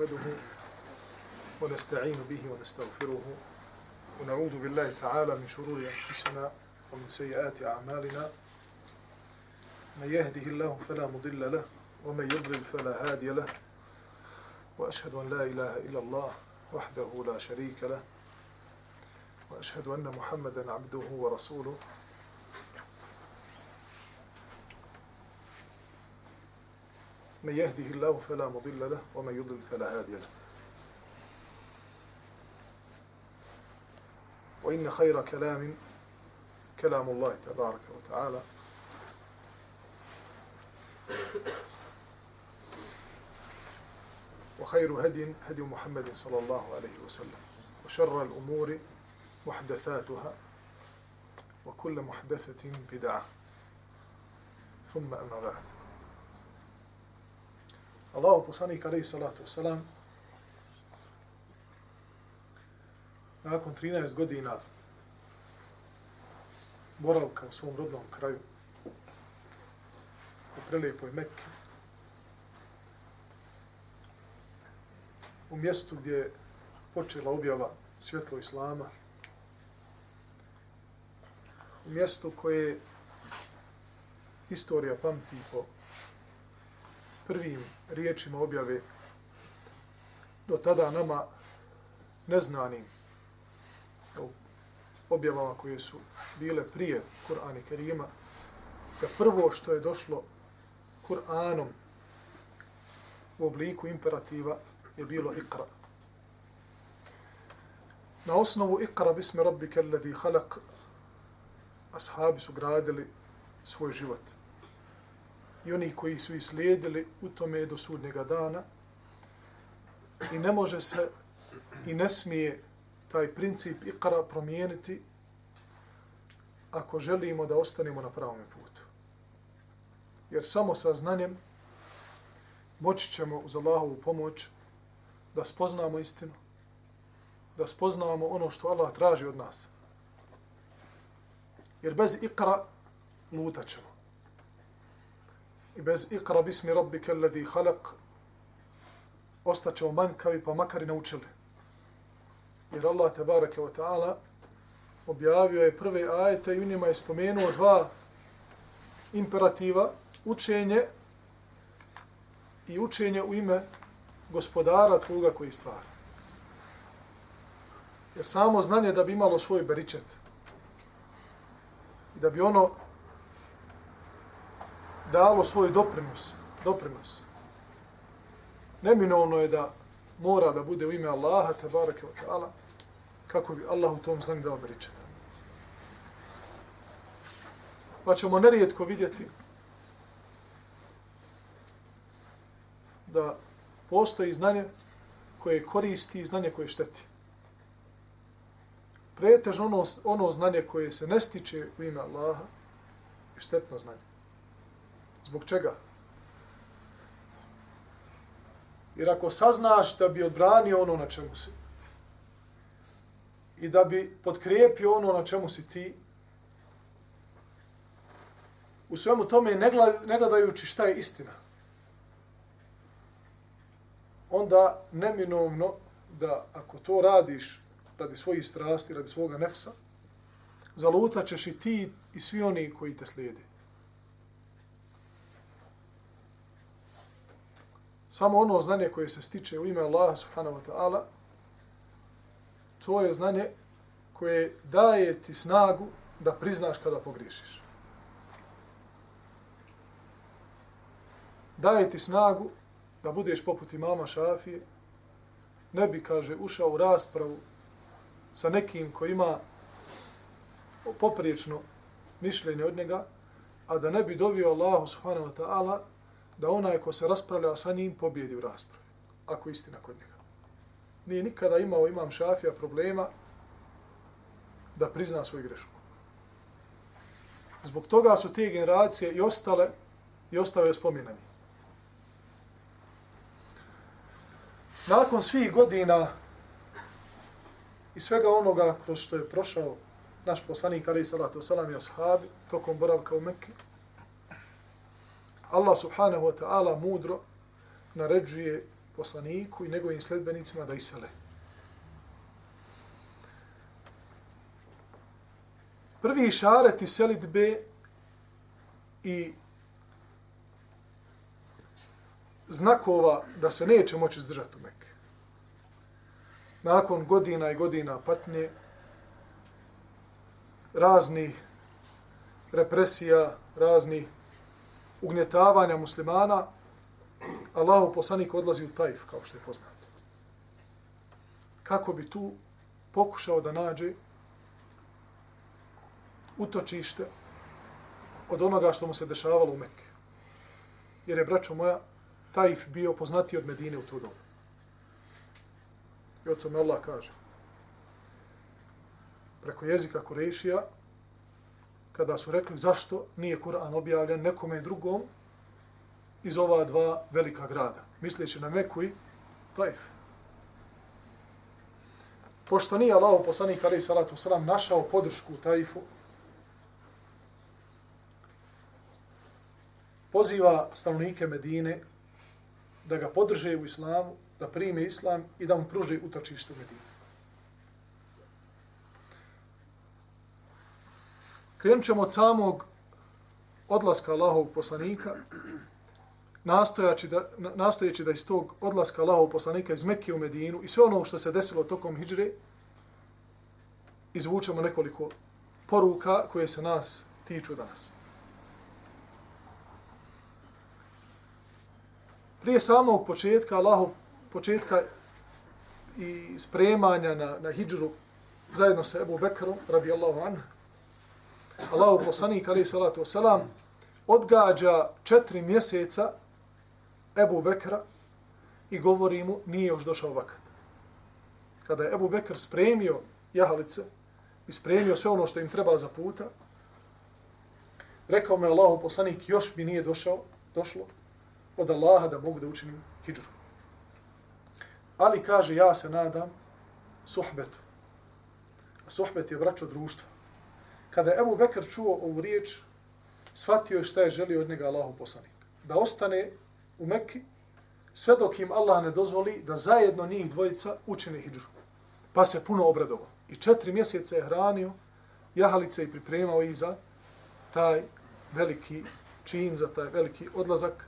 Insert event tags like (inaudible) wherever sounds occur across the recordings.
نحمده ونستعين به ونستغفره ونعوذ بالله تعالى من شرور أنفسنا ومن سيئات أعمالنا. من يهده الله فلا مضل له ومن يضلل فلا هادي له. وأشهد أن لا إله إلا الله وحده لا شريك له. وأشهد أن محمدا عبده ورسوله. من يهده الله فلا مضل له ومن يضلل فلا هادي له. وإن خير كلام كلام الله تبارك وتعالى. وخير هدي هدي محمد صلى الله عليه وسلم. وشر الأمور محدثاتها وكل محدثة بدعة. ثم أما بعد. Allahu poslanik alaihi salatu wasalam nakon 13 godina boravka u svom rodnom kraju u prelijepoj Mekke u mjestu gdje je počela objava svjetlo Islama u mjestu koje istorija pamti po prvim riječima objave do tada nama neznanim objavama koje su bile prije Kur'ana i Kerima, da prvo što je došlo Kur'anom u obliku imperativa je bilo ikra. Na osnovu ikra bisme rabbike alladhi halak ashabi su gradili svoj život i oni koji su islijedili u tome do sudnjega dana i ne može se i ne smije taj princip ikra promijeniti ako želimo da ostanemo na pravom putu. Jer samo sa znanjem moći ćemo uz Allahovu pomoć da spoznamo istinu, da spoznamo ono što Allah traži od nas. Jer bez ikra lutat ćemo i bez ikra bismi rabbike alladhi khalaq ostaćemo manjkavi pa makar i naučili. Jer Allah tabaraka wa ta'ala objavio je prve ajete i u njima je spomenuo dva imperativa, učenje i učenje u ime gospodara tvoga koji stvara. Jer samo znanje da bi imalo svoj beričet i da bi ono dalo svoj doprinos, doprinos. Neminovno je da mora da bude u ime Allaha, te wa ta'ala, kako bi Allah u tom znanju dao beričet. Pa ćemo nerijetko vidjeti da postoji znanje koje koristi i znanje koje šteti. Pretež ono, ono znanje koje se ne stiče u ime Allaha je štetno znanje. Zbog čega? Jer ako saznaš da bi odbranio ono na čemu si i da bi podkrijepio ono na čemu si ti, u svemu tome ne gledajući šta je istina, onda neminovno da ako to radiš radi svojih strasti, radi svoga nefsa, zalutaćeš i ti i svi oni koji te slijede. Samo ono znanje koje se stiče u ime Allaha subhanahu wa ta'ala, to je znanje koje daje ti snagu da priznaš kada pogriješiš. Daje ti snagu da budeš poput imama Šafije, ne bi, kaže, ušao u raspravu sa nekim ko ima popriječno mišljenje od njega, a da ne bi dobio Allahu subhanahu wa ta'ala da onaj ko se raspravlja sa njim pobjedi u raspravi, ako istina kod njega. Nije nikada imao imam šafija problema da prizna svoju grešku. Zbog toga su te generacije i ostale i ostave spominani. Nakon svih godina i svega onoga kroz što je prošao naš poslanik Ali Salatu Salam i ashabi tokom boravka u Mekke, Allah subhanahu wa ta'ala mudro naređuje poslaniku i njegovim sledbenicima da isele. Prvi šareti selitbe i znakova da se neće moći zdržati u Mekke. Nakon godina i godina patnje, razni represija, raznih ugnjetavanja muslimana, Allahu poslanik odlazi u Tajf, kao što je poznato. Kako bi tu pokušao da nađe utočište od onoga što mu se dešavalo u Mekke. Jer je, braćo moja, Taif bio poznati od Medine u tu dobu. I o tome Allah kaže. Preko jezika Kurešija, kada su rekli zašto nije Kur'an objavljen nekome drugom iz ova dva velika grada, misleći na Meku i Taif. Pošto nije Allah poslanik alaih salatu salam našao podršku u Taifu, poziva stanovnike Medine da ga podrže u islamu, da prime islam i da mu pruže utočište u Medini. Krenut ćemo od samog odlaska Allahovog poslanika, nastojeći da, nastojeći da iz tog odlaska Allahovog poslanika iz Mekke u Medinu i sve ono što se desilo tokom hijđre, izvučemo nekoliko poruka koje se nas tiču danas. Prije samog početka, Allahov početka i spremanja na, na hijđru zajedno sa Ebu Bekrom, radi Allahu poslanik, ali salatu wasalam, odgađa četiri mjeseca Ebu Bekra i govori mu, nije još došao vakat. Kada je Ebu Bekr spremio jahalice i spremio sve ono što im treba za puta, rekao me Allahu poslanik, još mi nije došao, došlo, od Allaha da mogu da učinim hijđru. Ali kaže, ja se nadam suhbetu. A suhbet je braćo društva. Kada je Ebu Bekr čuo ovu riječ, shvatio je šta je želio od njega Allahu poslanik. Da ostane u Mekki sve dok im Allah ne dozvoli da zajedno njih dvojica učine hijđru. Pa se puno obradovao. I četiri mjeseca je hranio jahalice i pripremao ih za taj veliki čin, za taj veliki odlazak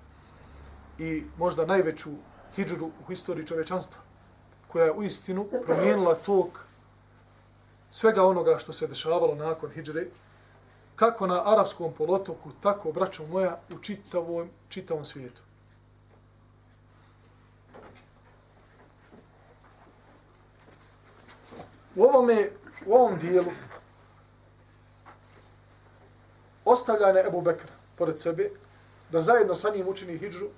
i možda najveću hijđru u historiji čovečanstva, koja je u istinu promijenila tok svega onoga što se dešavalo nakon hijđre, kako na arapskom polotoku, tako, braćo moja, u čitavom, čitavom svijetu. U, ovome, u ovom dijelu ostavljanje Ebu Bekra pored sebe, da zajedno sa njim učini hijđru,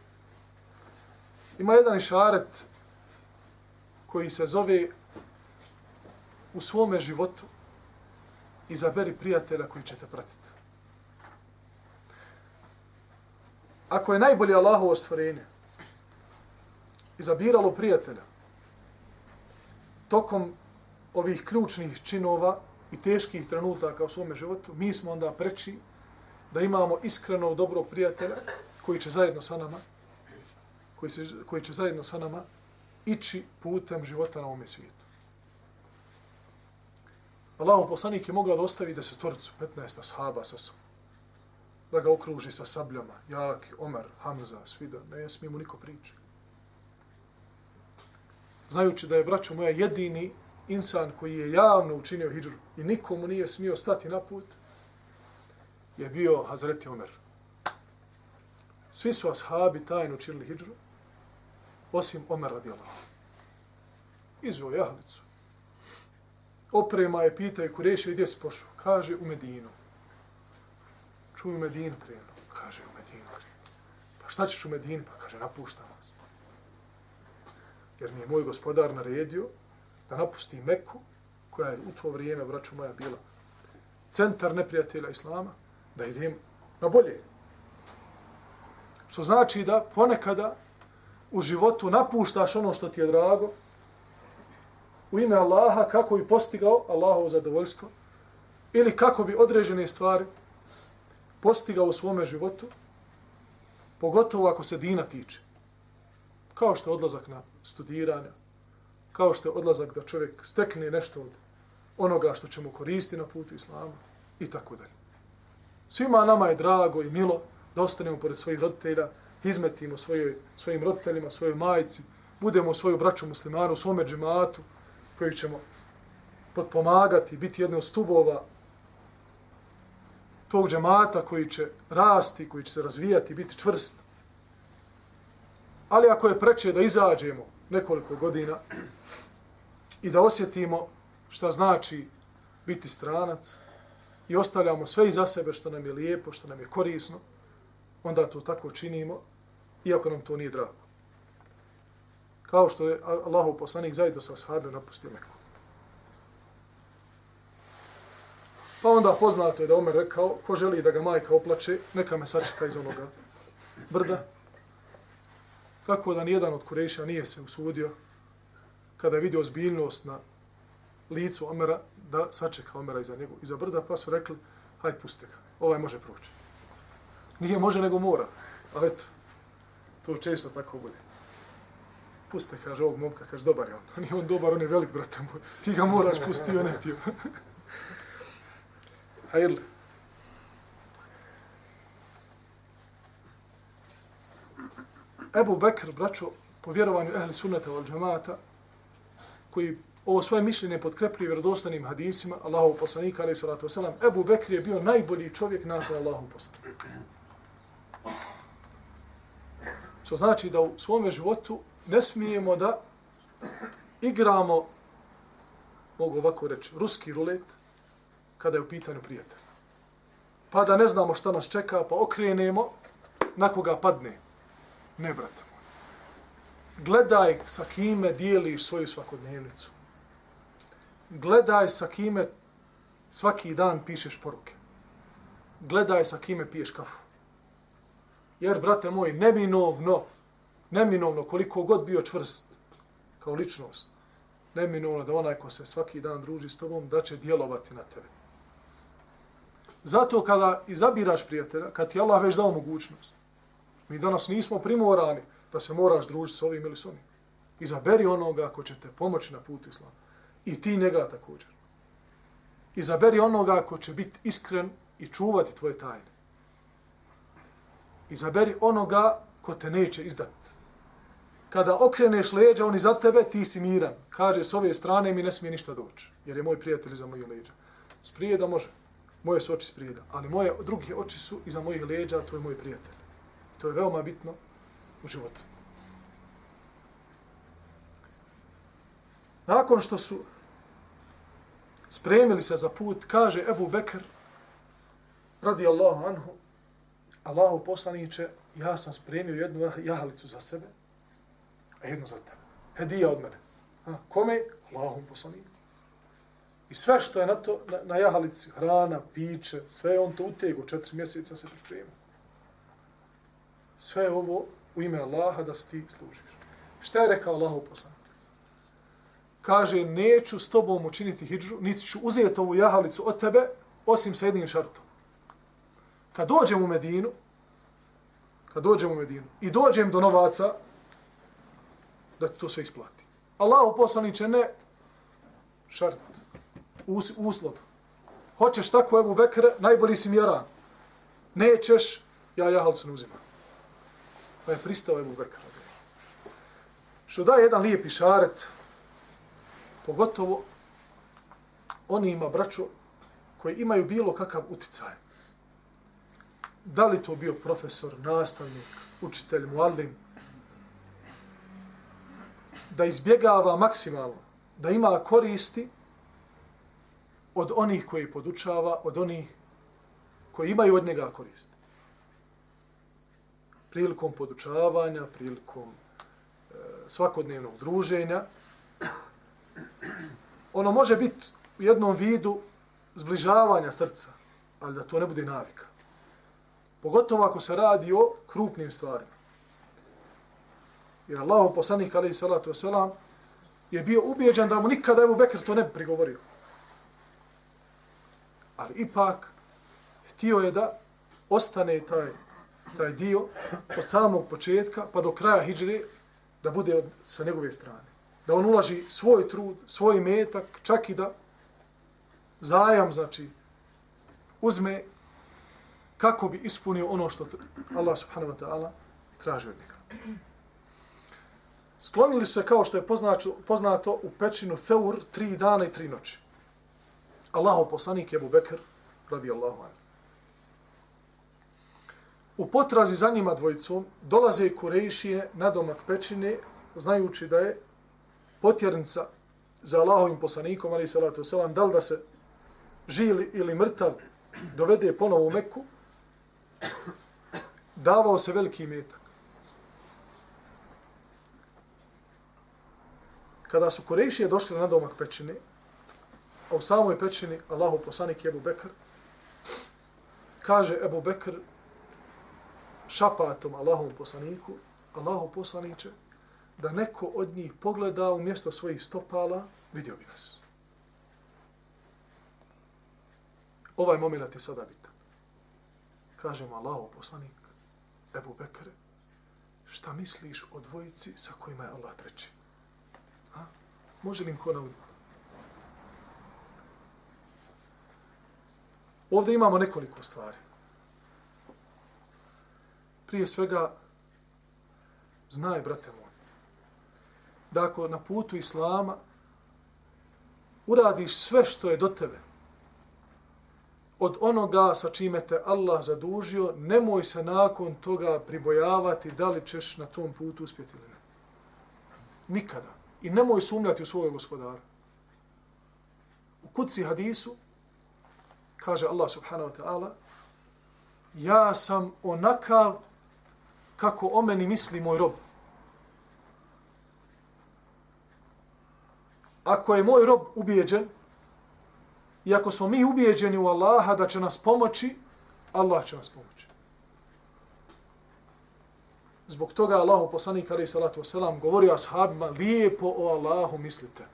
Ima jedan išaret koji se zove u svome životu izaberi prijatelja koji će te pratiti. Ako je najbolje Allahovo stvorenje izabiralo prijatelja tokom ovih ključnih činova i teških trenutaka u svome životu, mi smo onda preči da imamo iskreno dobro prijatelja koji će zajedno sa nama koji, se, koji će zajedno sa nama ići putem života na ovome svijetu. Allahu poslanik je mogao da ostavi desetoricu, 15 ashaba sa sobom. Da ga okruži sa sabljama, Jaki, Omer, Hamza, svi da ne smije mu niko pričati. Znajući da je, braćo moja, jedini insan koji je javno učinio hijđru i nikomu nije smio stati na put, je bio Hazreti Omer. Svi su ashabi tajno učinili hijđru, osim Omer radijallahu. Izveo jahalicu. Oprema je, pita je Kureši, gdje si pošao? Kaže, u Medinu. Čuj u Medinu krenu. Kaže, u Medinu krenu. Pa šta ćeš u Medinu? Pa kaže, napuštam vas. Jer mi je moj gospodar naredio da napusti Meku, koja je u to vrijeme, braću moja, bila centar neprijatelja Islama, da idem na bolje. Što znači da ponekada u životu napuštaš ono što ti je drago u ime Allaha kako bi postigao Allahovo zadovoljstvo ili kako bi određene stvari postigao u svome životu, pogotovo ako se dina tiče. Kao što je odlazak na studiranje, kao što je odlazak da čovjek stekne nešto od onoga što će mu koristiti na putu islama i tako dalje. Svima nama je drago i milo da ostanemo pored svojih roditelja, izmetimo svojoj, svojim roditeljima, svojoj majici, budemo svoju braću muslimanu u svome džematu kojeg ćemo potpomagati, biti jedni od stubova tog džemata koji će rasti, koji će se razvijati, biti čvrst. Ali ako je preče da izađemo nekoliko godina i da osjetimo šta znači biti stranac i ostavljamo sve iza sebe što nam je lijepo, što nam je korisno, onda to tako činimo, iako nam to nije drago. Kao što je Allahov poslanik zajedno sa ashabima napustio Meku. Pa onda poznato je da Omer rekao, ko želi da ga majka oplače, neka me sačeka iz onoga brda. Kako da nijedan od Kureša nije se usudio, kada je vidio zbiljnost na licu Omera, da sačeka Omera iza, njegu, iza brda, pa su rekli, hajde puste ga, ovaj može proći. Nije može, nego mora. Ali eto, to često tako bude. Puste, kaže ovog momka, kaže, dobar je on. Nije on dobar, on je velik, brate moj. Ti ga moraš pustiti, on ne htio. (laughs) Hajde. Ebu Bekr, braćo, po vjerovanju ehli sunnata od džamata, koji ovo svoje mišljenje podkrepli vjerodostanim hadisima, Allahov poslanika, alaih salatu wasalam, Ebu Bekr je bio najbolji čovjek nakon Allahov poslanika. Što znači da u svome životu ne smijemo da igramo, mogu ovako reći, ruski rulet, kada je u pitanju prijatelj. Pa da ne znamo šta nas čeka, pa okrenemo, na koga padne. Ne, brate moj. Gledaj sa kime dijeliš svoju svakodnevnicu. Gledaj sa kime svaki dan pišeš poruke. Gledaj sa kime piješ kafu. Jer, brate moj, neminovno, neminovno, koliko god bio čvrst kao ličnost, neminovno da onaj ko se svaki dan druži s tobom, da će djelovati na tebe. Zato kada izabiraš prijatelja, kad ti Allah već dao mogućnost, mi danas nismo primorani da se moraš družiti s ovim ili s onim. Izaberi onoga ko će te pomoći na putu islama. I ti njega također. Izaberi onoga ko će biti iskren i čuvati tvoje tajne. Izaberi onoga ko te neće izdati. Kada okreneš leđa, oni za tebe, ti si miran. Kaže, s ove strane mi ne smije ništa doći, jer je moj prijatelj za moje leđa. Sprije da može. Moje su oči sprijeda, ali moje drugi oči su iza mojih leđa, to je moj prijatelj. To je veoma bitno u životu. Nakon što su spremili se za put, kaže Ebu Bekr, radi Allahu anhu, Allahu poslaniće, ja sam spremio jednu jahalicu za sebe, a za tebe. Hedija od mene. A, kome? Allahom poslaniku. I sve što je na, to, na, na jahalici, hrana, piće, sve on to utegu, četiri mjeseca se priprema. Sve ovo u ime Allaha da si ti služiš. Šta je rekao Allahu poslanik? Kaže, neću s tobom učiniti hijđu, niti ću uzeti ovu jahalicu od tebe, osim sa jednim šartom. Kad dođem u Medinu, kad dođem u Medinu i dođem do novaca, da to sve isplati. Allahu poslaniće ne šart, us, uslov. Hoćeš tako, Ebu Bekre, najbolji si mjeran. Nećeš, ja jahalcu ne uzimam. Pa je pristao Ebu Bekre. Što daje jedan lijepi šaret, pogotovo oni ima braćo koji imaju bilo kakav uticaj. Da li to bio profesor, nastavnik, učitelj, muallim, da izbjegava maksimalno, da ima koristi od onih koji podučava, od onih koji imaju od njega korist. Prilikom podučavanja, prilikom e, svakodnevnog druženja, ono može biti u jednom vidu zbližavanja srca, ali da to ne bude navika. Pogotovo ako se radi o krupnim stvarima. Jer Allahu poslanik alejhi salatu vesselam je bio ubeđen da mu nikada Abu Bekr to ne bi prigovorio. Ali ipak htio je da ostane taj taj dio od samog početka pa do kraja hidžre da bude od, sa njegove strane. Da on ulaži svoj trud, svoj metak, čak i da zajam, znači, uzme kako bi ispunio ono što Allah subhanahu wa ta'ala traži od njega. Sklonili se kao što je poznato, poznato u pećinu Theur tri dana i tri noći. Allahu poslanik je Abu Bekr, radi Allahu anhu. U potrazi za njima dvojicom dolaze Kurejšije na domak pećine, znajući da je potjernica za Allahovim poslanikom, ali salatu wasalam, da li da se žili ili mrtav dovede ponovo u Meku, davao se veliki metak. Kada su Kurejšije došli na domak pećine, a u samoj pećini Allahu poslanik je Ebu Bekr, kaže Ebu Bekr šapatom Allahom poslaniku, Allahu poslaniće, da neko od njih pogleda u mjesto svojih stopala, vidio bi nas. Ovaj moment je sada bitan. mu Allahu poslanik, Ebu Bekr, šta misliš o dvojici sa kojima je Allah treći? Može li im ko nauditi? Ovdje imamo nekoliko stvari. Prije svega, znaj, brate moj, da ako na putu Islama uradiš sve što je do tebe, od onoga sa čime te Allah zadužio, nemoj se nakon toga pribojavati da li ćeš na tom putu uspjeti ili ne. Nikada. I nemoj sumljati u svoje gospodara. U kuci hadisu, kaže Allah subhanahu wa ta'ala, ja sam onakav kako o meni misli moj rob. Ako je moj rob ubijeđen, i ako smo mi ubijeđeni u Allaha da će nas pomoći, Allah će nas pomoći. Zbog toga Allahu poslanik alejhi salatu wasalam govorio ashabima, lijepo o Allahu mislite.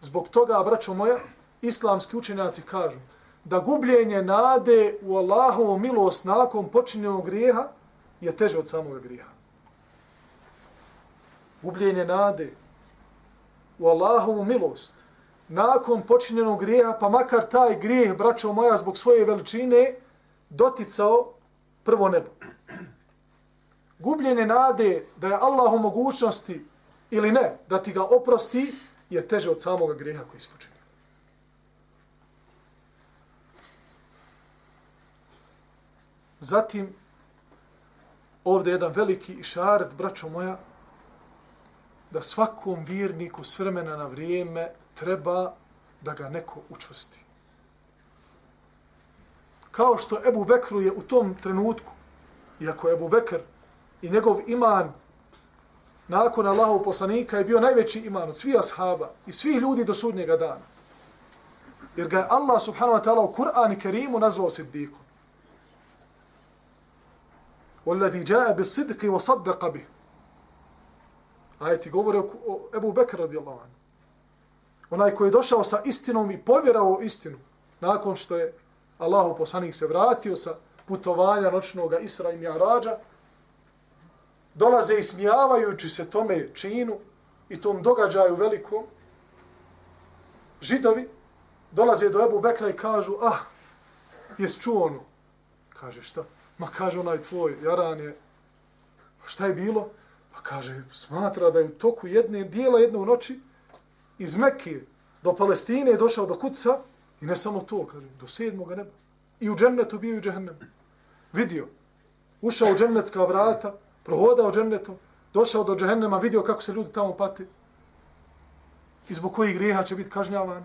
Zbog toga, braćo moja, islamski učenjaci kažu da gubljenje nade u Allahovu milost nakon počinjenog grijeha je teže od samog grijeha. Gubljenje nade u Allahovu milost nakon počinjenog grijeha, pa makar taj grijeh, braćo moja, zbog svoje veličine, doticao prvo nebo. Gubljenje nade da je Allah u mogućnosti ili ne, da ti ga oprosti, je teže od samog grijeha koji ispočinje. Zatim, ovdje je jedan veliki išaret, braćo moja, da svakom vjerniku s vremena na vrijeme treba da ga neko učvrsti. Kao što Ebu Bekru je u tom trenutku, iako Ebu Bekr i njegov iman nakon Allahov poslanika je bio najveći iman od svih ashaba i svih ljudi do sudnjega dana. Jer ga je Allah subhanahu wa ta'ala u Kur'an i Kerimu nazvao siddiqom. وَالَّذِي جَاءَ بِالصِّدْقِ وَصَدَّقَ بِهِ Ajeti govore o Ebu Bekr radijallahu anhu. Onaj koji je došao sa istinom i povjerao istinu nakon što je Allahu poslanik se vratio sa putovanja noćnog Isra i Mi'arađa, dolaze ismijavajući smijavajući se tome činu i tom događaju velikom, židovi dolaze do Ebu Bekra i kažu, ah, jes čuo ono? Kaže, šta? Ma kaže onaj tvoj, Jaran je, šta je bilo? Pa kaže, smatra da je u toku jedne dijela jedne u noći iz Mekije do Palestine je došao do kuca i ne samo to, kaže, do sedmog neba. I u džennetu bio i u džehennemu. Vidio. Ušao u džennetska vrata, prohodao džennetom, došao do džehennema, vidio kako se ljudi tamo pati. I zbog kojih grijeha će biti kažnjavan.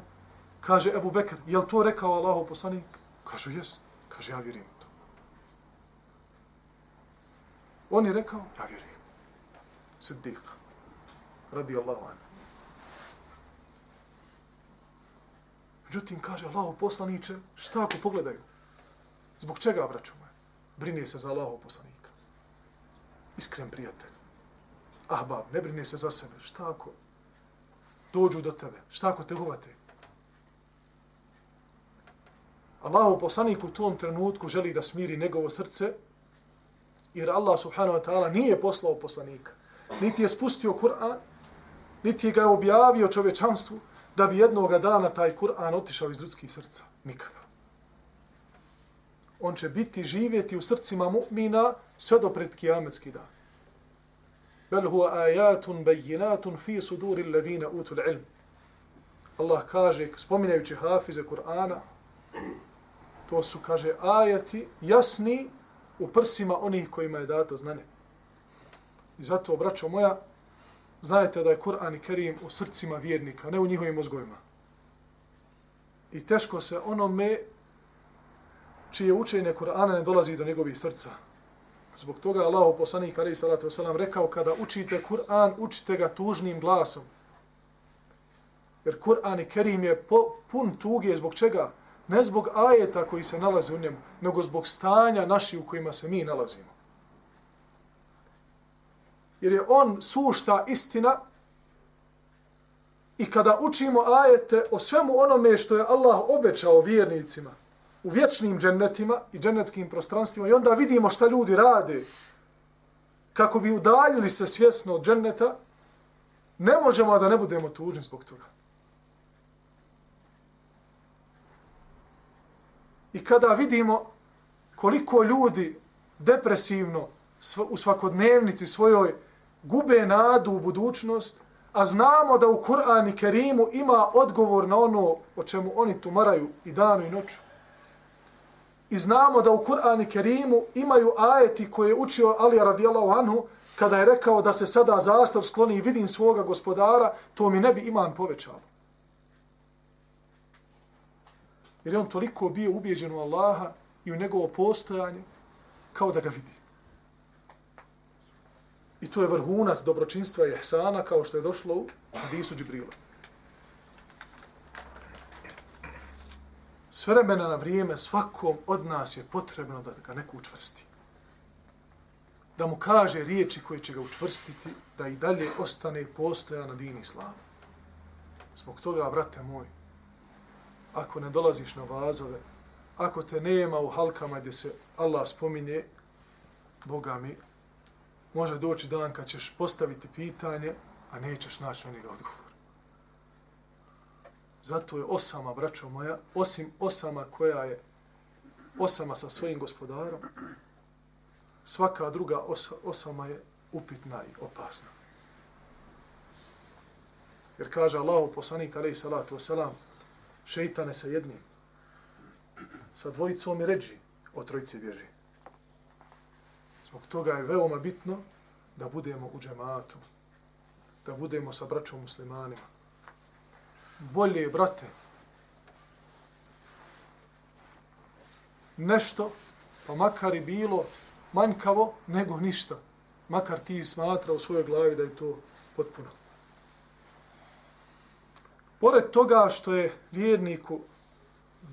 Kaže Ebu Bekr, jel to rekao Allahov poslanik? Kažu, jes. Kaže, ja vjerujem to. On je rekao, ja vjerujem. Siddiq. Radi Allahu anu. Međutim, kaže Allahu poslaniče, šta ako pogledaju? Zbog čega, braću moje? Brine se za Allahu poslanik. Iskren prijatelj. Ahbab, ne brine se za sebe. Šta ako dođu do tebe? Šta ako te uvate? Allahu poslanik u tom trenutku želi da smiri njegovo srce Jer Allah subhanahu wa ta'ala nije poslao poslanika. Niti je spustio Kur'an, niti ga je objavio čovečanstvu da bi jednog dana taj Kur'an otišao iz ljudskih srca. Nikada. On će biti živjeti u srcima mu'mina sve do pred kijametski dan. Bel huwa ajatun bejinatun fi suduri alladhina utul ilm. Allah kaže, spominjajući hafize Kur'ana, to su, kaže, ajati jasni u prsima onih kojima je dato znanje. I zato, braćo moja, znajte da je Kur'an i Kerim u srcima vjernika, ne u njihovim mozgovima. I teško se onome čije učenje Kur'ana ne dolazi do njegovih srca. Zbog toga Allah poslanik alejhi salatu wasalam rekao kada učite Kur'an, učite ga tužnim glasom. Jer Kur'an i Kerim je po, pun tuge zbog čega? Ne zbog ajeta koji se nalaze u njemu, nego zbog stanja naši u kojima se mi nalazimo. Jer je on sušta istina i kada učimo ajete o svemu onome što je Allah obećao vjernicima u vječnim džennetima i džennetskim prostranstvima i onda vidimo šta ljudi rade kako bi udaljili se svjesno od dženneta, ne možemo da ne budemo tužni zbog toga. I kada vidimo koliko ljudi depresivno u svakodnevnici svojoj gube nadu u budućnost, a znamo da u Kur'an i Kerimu ima odgovor na ono o čemu oni tumaraju i danu i noću. I znamo da u Kur'an i Kerimu imaju ajeti koje je učio Ali radijallahu anhu kada je rekao da se sada zastav skloni i vidim svoga gospodara, to mi ne bi iman povećalo. Jer je on toliko bio ubijeđen u Allaha i u njegovo postojanje kao da ga vidi. I to je vrhunac dobročinstva i ihsana kao što je došlo u hadisu Džibrila. S vremena na vrijeme svakom od nas je potrebno da ga neko učvrsti. Da mu kaže riječi koje će ga učvrstiti, da i dalje ostane postoja na dini islama. Zbog toga, brate moj, ako ne dolaziš na vazove, ako te nema u halkama gdje se Allah spominje, Boga mi, može doći dan kad ćeš postaviti pitanje, a nećeš naći na njega odgovor. Zato je osama, braćo moja, osim osama koja je osama sa svojim gospodarom, svaka druga osa, osama je upitna i opasna. Jer kaže Allah, poslanik, alaih salatu wasalam, šeitane sa jednim, sa dvojicom i ređi, o trojici bježi. Zbog toga je veoma bitno da budemo u džematu, da budemo sa braćom muslimanima. Bolje, brate, nešto, pa makar i bilo manjkavo, nego ništa. Makar ti smatra u svojoj glavi da je to potpuno. Pored toga što je vjerniku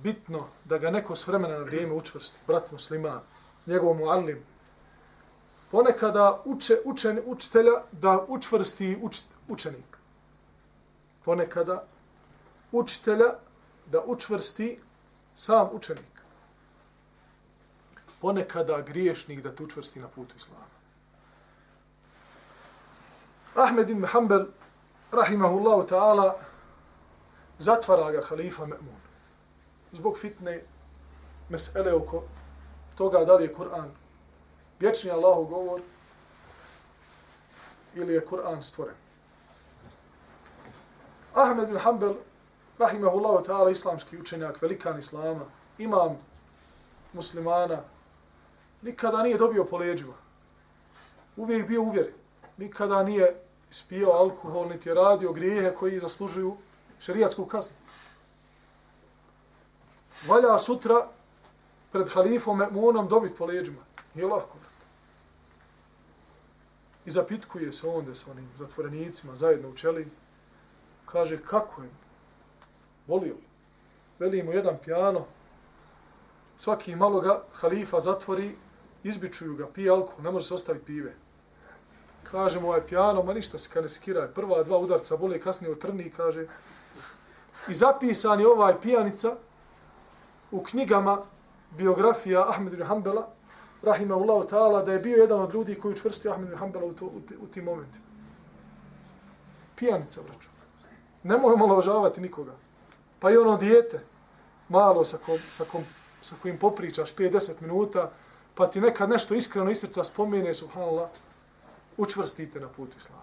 bitno da ga neko s vremena na vrijeme učvrsti, brat musliman, njegovom muallim, ponekada uče, učen, učitelja da učvrsti uč, učenik. Ponekada učitelja da učvrsti sam učenik. Ponekada griješnik da te učvrsti na putu Islama. Ahmed ibn Hanbel, rahimahullahu ta'ala, zatvara ga halifa Me'mun. Zbog fitne mesele oko toga da li je Kur'an vječni Allahu govor ili je Kur'an stvoren. Ahmed bin Hanbel, rahimahullahu ta'ala, islamski učenjak, velikan islama, imam muslimana, nikada nije dobio po leđima. Uvijek bio uvjeren. Nikada nije spio alkohol, niti je radio grijehe koji zaslužuju šerijatsku kaznu. Valja sutra pred halifom Me'munom dobiti po leđima. Nije lako. I zapitkuje se onda sa onim zatvorenicima zajedno u čeli. Kaže, kako je? Volio bi. Veli mu jedan pijano. Svaki malo ga halifa zatvori, izbičuju ga, pije alkohol, ne može se ostaviti pive. Kaže mu ovaj pijano, ma ništa se ne skiraj, Prva dva udarca boli, kasnije otrni, kaže. I zapisan je ovaj pijanica u knjigama biografija Ahmed ibn Hanbala rahimahullahu ta'ala, da je bio jedan od ljudi koji učvrstio Ahmed bin Hanbala u, to, u, u tim momentima. Pijanica, vraću. Nemoj omalovažavati nikoga. Pa i ono dijete, malo sa, kom, sa, kom, sa kojim popričaš 5-10 minuta, pa ti nekad nešto iskreno iz srca spomene, subhanallah, učvrstite na put islama.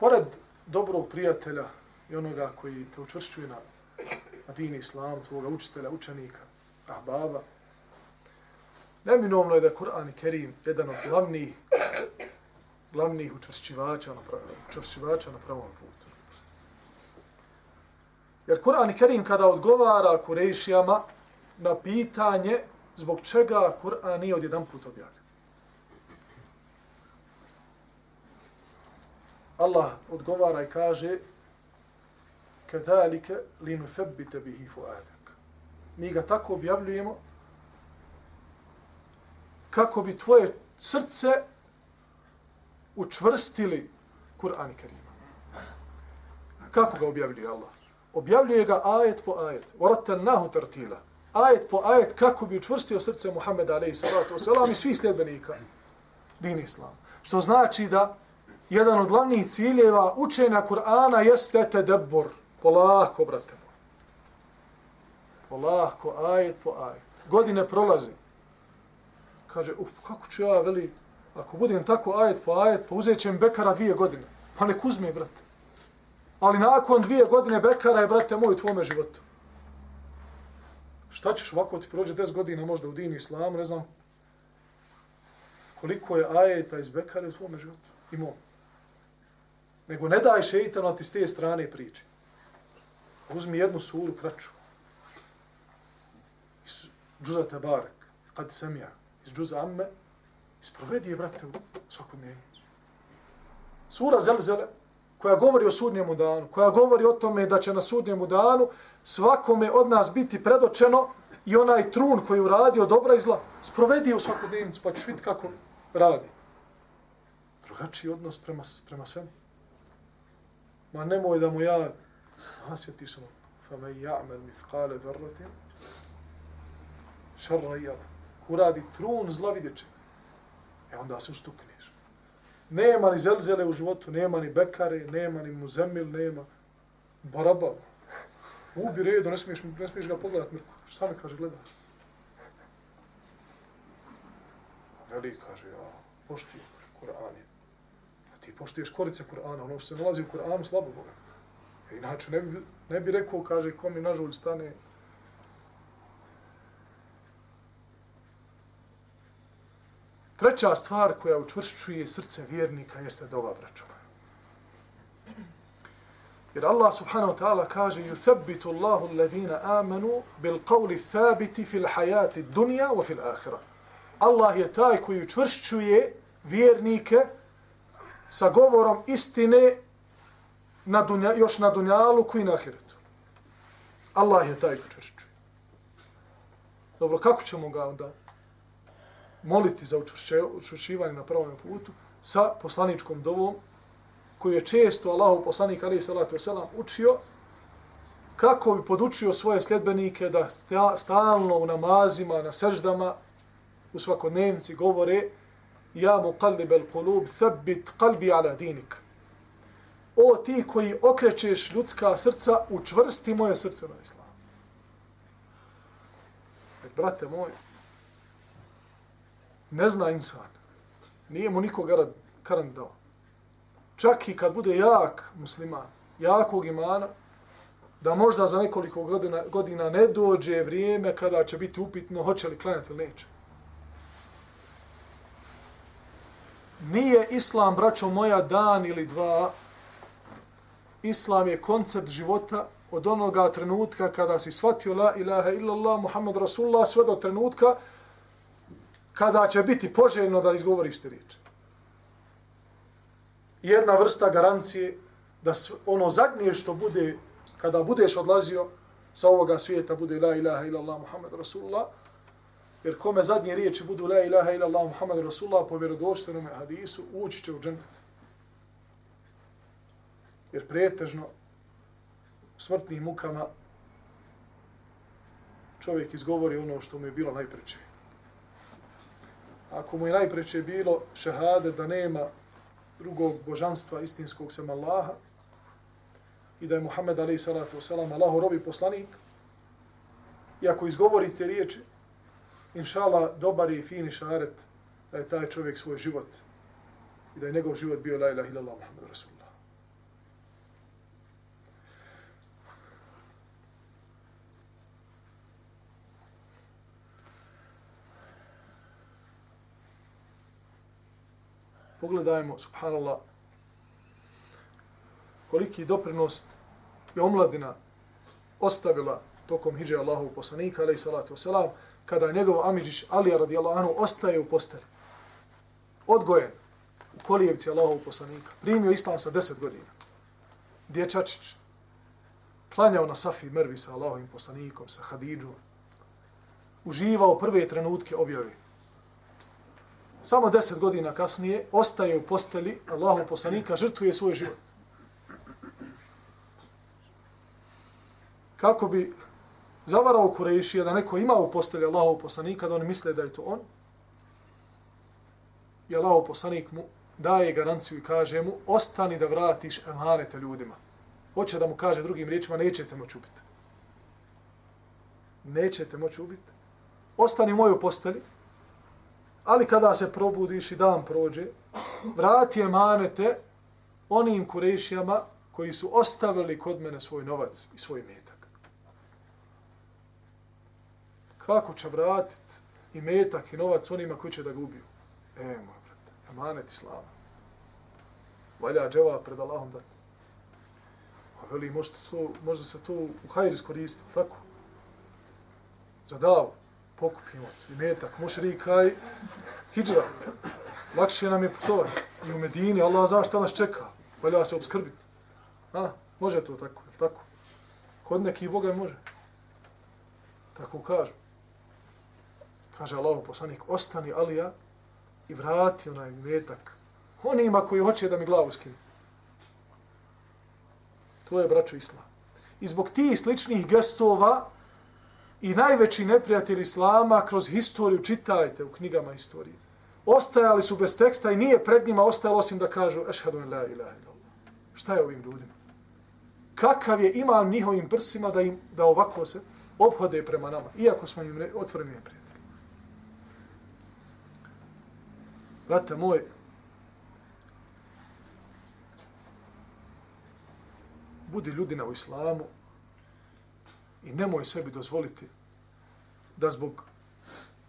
Pored dobrog prijatelja i onoga koji te učvršćuje na, na din islam, tvoga učitelja, učenika, ahbaba, neminovno je da Kur'an i Kerim jedan od glavnih, glavnih učvršćivača na, pravom, učvršćivača na pravom putu. Jer Kur'an i Kerim kada odgovara Kurejšijama na pitanje zbog čega Kur'an nije od jedan put objavljen. Allah odgovara i kaže كذلك لنثبت به فؤادك mi ga tako objavljujemo kako bi tvoje srce učvrstili Kur'an i Kerima. Kako ga objavljuje Allah? Objavljuje ga ajet po ajet. Oratannahu tartila. Ajet po ajet kako bi učvrstio srce Muhammeda alaihi salatu wasalam i svih sljedbenika din Islam. Što znači da jedan od glavnih ciljeva učenja Kur'ana jeste tedebbur. Polako, brate. Polako, ajet po ajet. Godine prolazi. Kaže, uf, kako ću ja, veli, ako budem tako ajet po ajet, pa uzet ćem Bekara dvije godine. Pa nek uzme, brate. Ali nakon dvije godine Bekara je, brate moj, u tvome životu. Šta ćeš ovako ti prođe 10 godina možda u dini islam, ne znam koliko je ajeta iz Bekara u tvome životu. I mom. Nego ne daj šeitanu ti s te strane priče. Uzmi jednu suru kraću. Iz džuza Tabarak, kad sam ja, iz džuza Amme, isprovedi je, brate, u svakodnevnu. Sura Zelzele, koja govori o sudnjemu danu, koja govori o tome da će na sudnjemu danu svakome od nas biti predočeno i onaj trun koji uradio dobra i zla, sprovedi je u svakodnevnicu, pa ćeš vidjeti kako radi. Drugačiji odnos prema, prema svemu. Ma nemoj da mu ja Nasjeti su ono, fa me ja'mel mithqale dharratin šarra i jala. Ko radi trun zla vidjet će. E onda se ustukneš. Nema ni zelzele u životu, nema ni bekare, nema ni muzemil, nema baraba. Ubi redu, ne smiješ, ne smiješ ga pogledat, Mirko. Šta mi kaže, gledaš? Veli kaže, ja, poštujem Kur'an. A ti poštuješ korice Kur'ana, ono što se nalazi u Kur'anu, slabo Boga. E, inače, ne bi, ne bi rekao, kaže, ko mi nažulj stane. Treća stvar koja učvršćuje srce vjernika jeste dova braćuma. Jer Allah subhanahu wa ta'ala kaže يُثَبِّتُ اللَّهُ الَّذِينَ آمَنُوا بِالْقَوْلِ الثَّابِتِ فِي الْحَيَاتِ الدُّنْيَا وَفِي الْآخِرَةِ Allah je taj koji učvršćuje vjernike sa govorom istine na dunja, još na dunjalu koji na ahiretu. Allah je taj koji čvršćuje. Dobro, kako ćemo ga onda moliti za učvršćivanje na pravom putu sa poslaničkom dovom koji je često Allahu poslanik alaihi salatu wasalam učio kako bi podučio svoje sljedbenike da stalno u namazima, na seždama, u svakodnevnici govore Ja mu kalibel kulub, thabit kalbi ala dinik o ti koji okrećeš ljudska srca, učvrsti moje srce na islam. E, brate moj, ne zna insan. Nije mu niko karan dao. Čak i kad bude jak musliman, jakog imana, da možda za nekoliko godina, godina ne dođe vrijeme kada će biti upitno hoće li klanjati ili neće. Nije islam, braćo moja, dan ili dva, Islam je koncept života od onoga trenutka kada si shvatio la ilaha illallah Muhammad Rasulullah sve do trenutka kada će biti poželjno da izgovoriš te riječi. Jedna vrsta garancije da ono zadnje što bude kada budeš odlazio sa ovoga svijeta bude la ilaha illallah Muhammed Rasulullah jer kome zadnje riječi budu la ilaha illallah Muhammed Rasulullah po vjerodostojnom hadisu ući će u džennet. Jer pretežno u smrtnim mukama čovjek izgovori ono što mu je bilo najpreće. Ako mu je najpreće bilo šehade da nema drugog božanstva istinskog sem Allaha i da je Muhammed alaih salatu wasalam Allaho robi poslanik, i ako izgovorite riječi, inšala, dobar i fini šaret da je taj čovjek svoj život i da je njegov život bio la ilaha illallah Muhammed Rasulullah. Pogledajmo, subhanallah, koliki doprinost je omladina ostavila tokom hiđe Allahu poslanika, alaih salatu wasalam, kada je njegov Amidžić Alija radijallahu anhu ostaje u posteli. Odgojen u kolijevci Allahu poslanika. Primio islam sa deset godina. Dječačić. Klanjao na Safi Mervi sa Allahovim poslanikom, sa Hadidžom. Uživao prve trenutke objave. Samo deset godina kasnije ostaje u posteli Allahu poslanika, žrtvuje svoj život. Kako bi zavarao Kurejšija da neko ima u postelji Allahov poslanika, da oni misle da je to on. I Allahov poslanik mu daje garanciju i kaže mu, ostani da vratiš emanete ljudima. Hoće da mu kaže drugim riječima, nećete moći ubiti. Nećete moći ubiti. Ostani u mojoj posteli, ali kada se probudiš i dan prođe, vrati emanete onim kurešijama koji su ostavili kod mene svoj novac i svoj metak. kako će vratiti i metak i novac onima koji će da ga ubiju. E, moj brate, emanet islama. Valja dževa pred Allahom dati. A veli, možda, to, možda se to u hajri iskoristi, tako? Za davu, pokupimo i metak, mušrika i hijra. Lakše nam je putovati. I u Medini, Allah zna šta nas čeka. Valja se obskrbiti. A, može to tako, tako? Kod nekih Boga može. Tako kažu kaže Allah poslanik, ostani Alija i vrati onaj metak onima koji hoće da mi glavu skinu. To je braćo Islam. I zbog tih sličnih gestova i najveći neprijatelj Islama kroz historiju, čitajte u knjigama historije, ostajali su bez teksta i nije pred njima ostalo osim da kažu ešhadu en la ilaha illallah. Šta je ovim ljudima? Kakav je imam njihovim prsima da, im, da ovako se obhode prema nama, iako smo im otvoreni neprijatelji. Brate moj, budi ljudina u islamu i nemoj sebi dozvoliti da zbog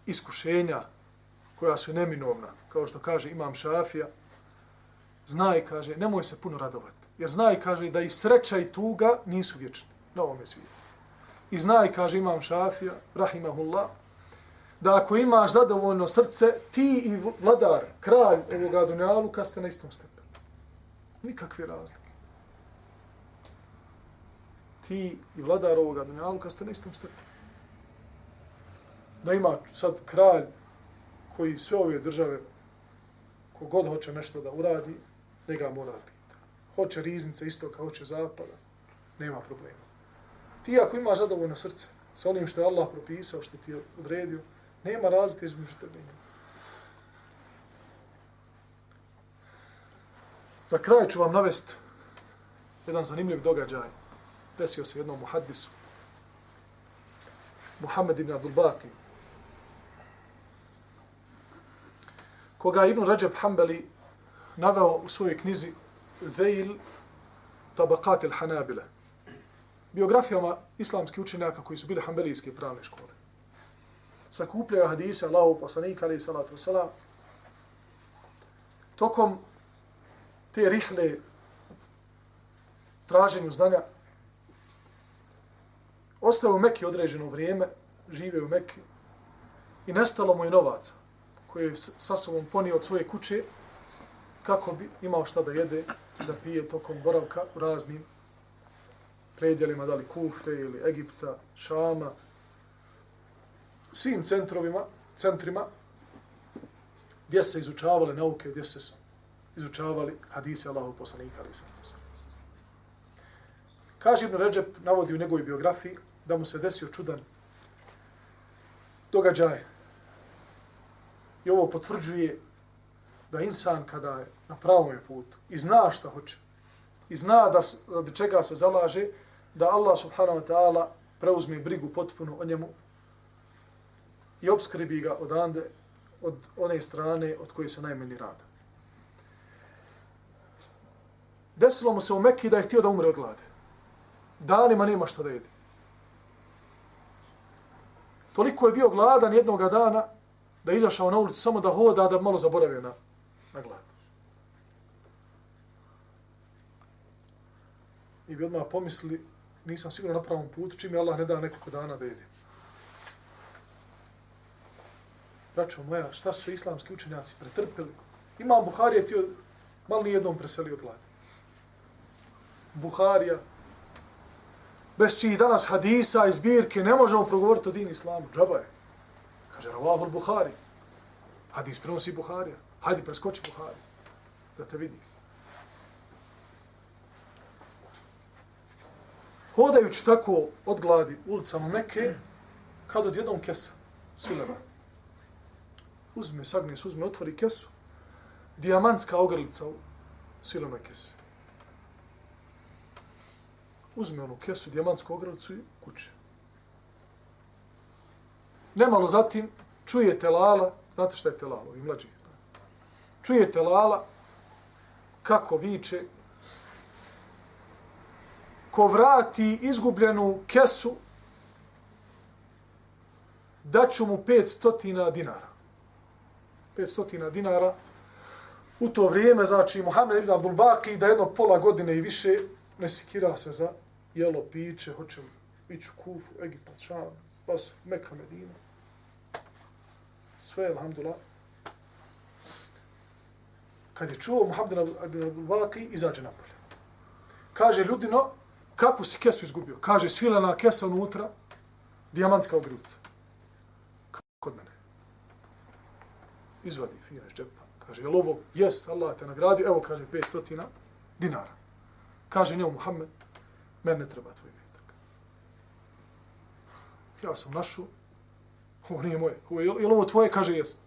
iskušenja koja su neminovna, kao što kaže imam šafija, znaj, kaže, nemoj se puno radovati. Jer znaj, kaže, da i sreća i tuga nisu vječni na ovome svijetu. I znaj, kaže imam šafija, rahimahullah, da ako imaš zadovoljno srce, ti i vladar, kralj ovoga dunjaluka ste na istom stepenu. Nikakve razlike. Ti i vladar ovoga dunjaluka ste na istom stepenu. Da ima sad kralj koji sve ove države, kogod hoće nešto da uradi, njega mora pita. Hoće riznice istoka, hoće zapada, nema problema. Ti ako imaš zadovoljno srce sa onim što je Allah propisao, što ti je odredio, Nema razlike između tebe i njega. Za kraj ću vam navesti jedan zanimljiv događaj. Desio se jednom muhaddisu. Muhammed ibn Abdul Baqi. Koga Ibn Rajab Hanbali naveo u svojoj knjizi Zeil Tabaqat il-Hanabila. Biografijama islamskih učenjaka koji su bili hanbelijske pravne škole sakupljaju hadise Allahu poslanika alaihi salatu wasalam. Tokom te rihle traženju znanja ostao u Mekke određeno vrijeme, žive u Mekke i nestalo mu je novaca koje je sa sobom ponio od svoje kuće kako bi imao šta da jede da pije tokom boravka u raznim predjelima, da li Kufe ili Egipta, Šama, svim centrovima, centrima gdje se izučavale nauke, gdje se izučavali hadise Allahu poslanika ali sam Kaže Ibn Ređep, navodi u njegovoj biografiji, da mu se desio čudan događaj. I ovo potvrđuje da insan kada je na pravom je putu i zna šta hoće i zna da od čega se zalaže, da Allah subhanahu wa ta'ala preuzme brigu potpuno o njemu i obskrbi ga odande, od one strane od koje se najmeni rada. Desilo mu se u Mekki da je htio da umre od glade. Danima nema šta da jede. Toliko je bio gladan jednoga dana da je izašao na ulicu samo da hoda, da malo zaboravio na, na glad. I bi odmah pomisli, nisam sigurno na pravom putu, čim je Allah ne da nekoliko dana da jedi. Braćo moja, šta su islamski učenjaci pretrpili? Imam Buharija ti malo nijednom preselio od gladi. Buharija, bez čiji danas hadisa i zbirke ne možemo progovoriti o din islamu. Džaba je. Kaže, Ravahul Buhari. Hadis prenosi Buharija. Hajde preskoči Buhari. Da te vidi. Hodajući tako od gladi ulicama Mekke, kad od jednom kesa, svileva. Uzme, sagne se, uzme, otvori kesu. Dijamantska ogrlica u svilenoj kesi uzme onu kesu, dijamantsku ogrlicu i kuće. Nemalo zatim čuje telala, znate šta je telalo, i mlađi. Čuje telala kako viče, ko vrati izgubljenu kesu, daću mu 500 dinara. 500 dinara. U to vrijeme, znači, Mohamed ibn Abdul Baki, da jedno pola godine i više ne sikira se za jelo, piće, hoće li ići u Kufu, Egipat, Šam, Basu, Meka, Medina. Sve, alhamdulillah. Kad je čuo Muhammed ibn Abdul izađe napolje. Kaže, ljudino, kako si kesu izgubio? Kaže, svilena kesa unutra, dijamantska ogrlica. Kod mene. Izvadi fina iz džepa. Kaže, jel ovo? Jes, Allah te nagradio. Evo, kaže, 500 dinara. Kaže njemu Muhammed, meni ne treba tvoj metak. Ja sam našu, ovo nije moje. Ovo je, je li ovo tvoje? Kaže, jest.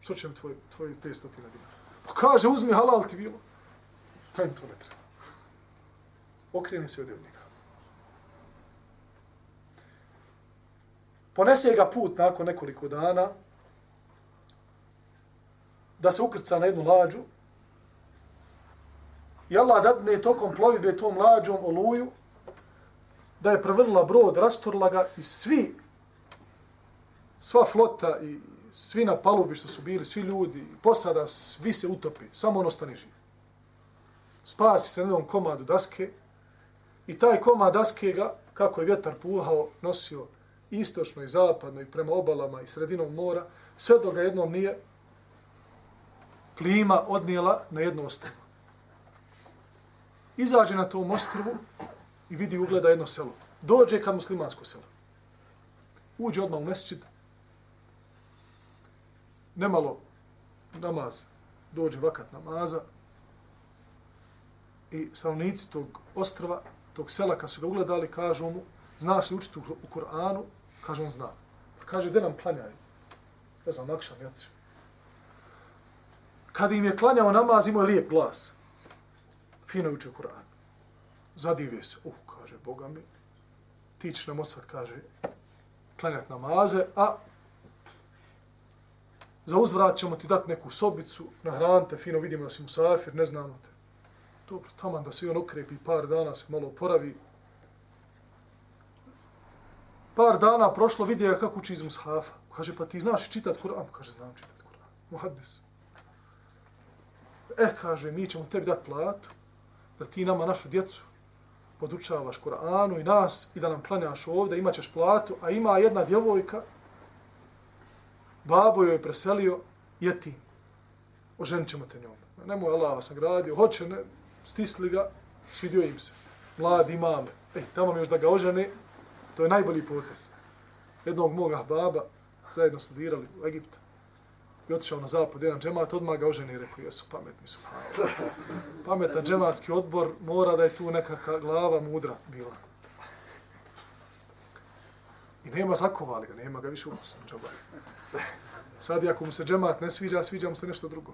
Što će mi tvoj, tvoj te stotina dinara? Pa kaže, uzmi halal ti bilo. Meni to ne treba. Okreni se od njega. Ponese ga put nakon nekoliko dana da se ukrca na jednu lađu I Allah dadne tokom plovidbe tom mlađom oluju, da je prevrnila brod, rastorila ga i svi, sva flota i svi na palubi što su bili, svi ljudi, posada, svi se utopi, samo on ostane živ. Spasi se na jednom komadu daske i taj komad daske ga, kako je vjetar puhao, nosio istočno i zapadno i prema obalama i sredinom mora, sve do ga jednom nije plima odnijela na jedno ostrvo izađe na tom ostrvu i vidi ugleda jedno selo. Dođe kad muslimansko selo. Uđe odmah u mesečit. Nemalo namaz. Dođe vakat namaza. I stanovnici tog ostrva, tog sela, kad su ga ugledali, kažu mu, znaš li učiti u Koranu? Kaže on, zna. Kaže, gdje nam klanjaju? Ne znam, nakšan, jaciju. Kad im je klanjao namaz, imao je lijep glas fino uče Kur'an. Zadive se, uh, kaže, Boga mi, ti ćeš nam osad, kaže, klanjat namaze, a za uzvrat ćemo ti dati neku sobicu, nahranite, fino vidimo da si musafir, ne znamo te. Dobro, taman da se on okrepi par dana, se malo oporavi. Par dana prošlo, vidi ga kako uči iz mushafa. Kaže, pa ti znaš čitat Kur'an? Kaže, znam čitat Kur'an. Muhaddis. E, kaže, mi ćemo tebi dati platu, da ti nama našu djecu podučavaš Kur'anu i nas i da nam klanjaš ovdje, imat ćeš platu, a ima jedna djevojka, babo joj je preselio, je ti, oženit ćemo te njom. Nemoj Allah vas nagradio, hoće, ne, stisli ga, svidio im se. Mlad imam, ej, tamo još da ga ožene, to je najbolji potez. Jednog moga baba, zajedno studirali u Egiptu, i otišao na zapad, jedan džemat, odmah ga oženi i rekao, jesu pametni su. Pametan džematski odbor, mora da je tu nekakva glava mudra bila. I nema zakovali ga, nema ga više uposno, džabari. Sad, ako mu se džemat ne sviđa, sviđa mu se nešto drugo.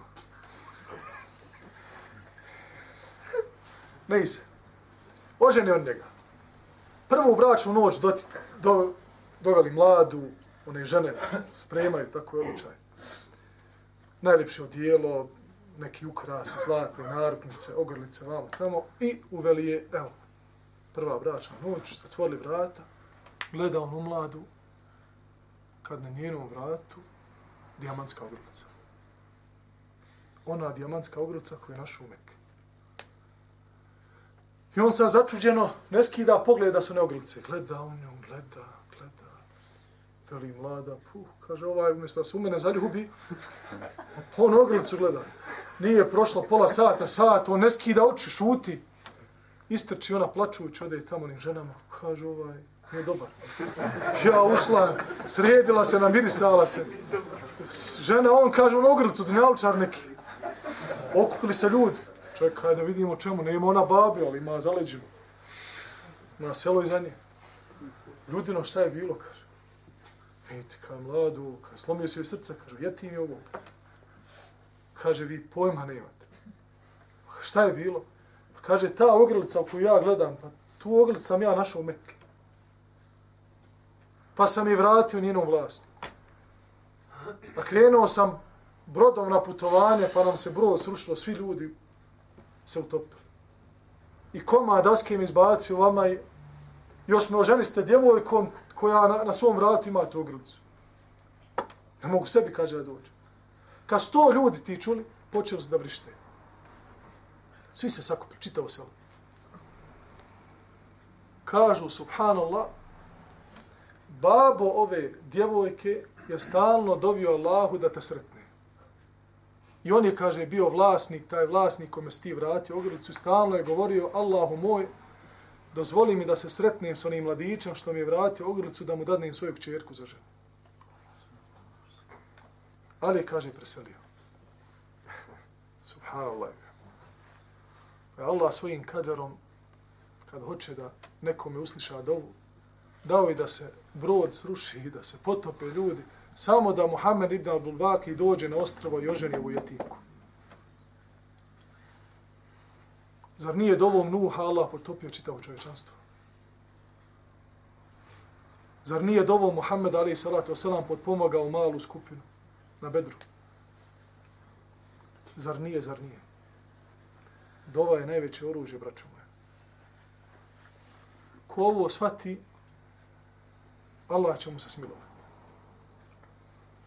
Ne ise. Oženi od njega. Prvu bračnu noć do, do, doveli mladu, one žene spremaju, tako je običaj. Najljepše odijelo, neki ukras, zlatne naruknice, ogrlice, vamo tamo. I uveli je, evo, prva bračna noć, zatvorili vrata, gleda onu mladu, kad na njenom vratu, dijamantska ogrlica. Ona dijamantska ogrlica koju je našao u Mekke. I on se začuđeno ne skida pogleda su neogrlice. Gleda u nju, gleda. Veli mlada, puh, kaže ovaj umjesto da se u mene zaljubi, pa on ogrlicu gleda. Nije prošlo pola sata, sat, on ne skida oči, šuti. Istrči ona plačući, ode i tamo onim ženama. Kaže ovaj, nije dobar. Ja ušla, sredila se, namirisala se. Žena, on kaže, on ogrlicu, dunjalučar neki. Okupili se ljudi. Čekaj da vidimo čemu, ne ima ona babi, ali ima zaleđenu. Ima selo iza nje. Ljudino, šta je bilo, kaže. Vidite, kaj mladu, kaj slomio se joj srca, kaže, jeti mi ovo. Kaže, vi pojma nemate. Pa šta je bilo? Pa kaže, ta ogrlica koju ja gledam, pa tu ogrlicu sam ja našao u Mekke. Pa sam je vratio njenom vlast. Pa krenuo sam brodom na putovanje, pa nam se brod srušilo, svi ljudi se utopili. I koma daske mi izbacio vama i još me oženiste djevojkom koja na, na svom vratu ima tu ogrlicu. Ne mogu sebi, kaže, da dođu. Kad sto ljudi ti čuli, počeli su da vrište. Svi se sakupili, čitavo se. Kažu, subhanallah, babo ove djevojke je stalno dovio Allahu da te sretne. I on je, kaže, bio vlasnik, taj vlasnik kome si ti vratio ogrlicu, stalno je govorio, Allahu moj, dozvoli mi da se sretnem s onim mladićem što mi je vratio ogrlicu, da mu dadnem svoju kćerku za ženu. Ali, kaže, preselio. Subhanallah. Pa Allah svojim kaderom, kad hoće da nekome usliša dovu, dao je da se brod sruši i da se potope ljudi, samo da Muhammed ibn Abdul Baki dođe na ostravo i oženi ovu jetinku. Zar nije dovom Nuha Allah potopio čitavo čovječanstvo? Zar nije dovom Muhammed ali salatu wasalam potpomagao malu skupinu na bedru? Zar nije, zar nije? Dova je najveće oružje, braću moje. Ko ovo shvati, Allah će mu se smilovati.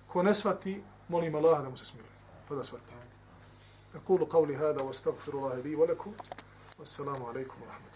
Ko ne svati, molim Allah da mu se smiluje. Pa da svati. أقول قولي هذا واستغفر الله لي ولكم والسلام عليكم ورحمة الله.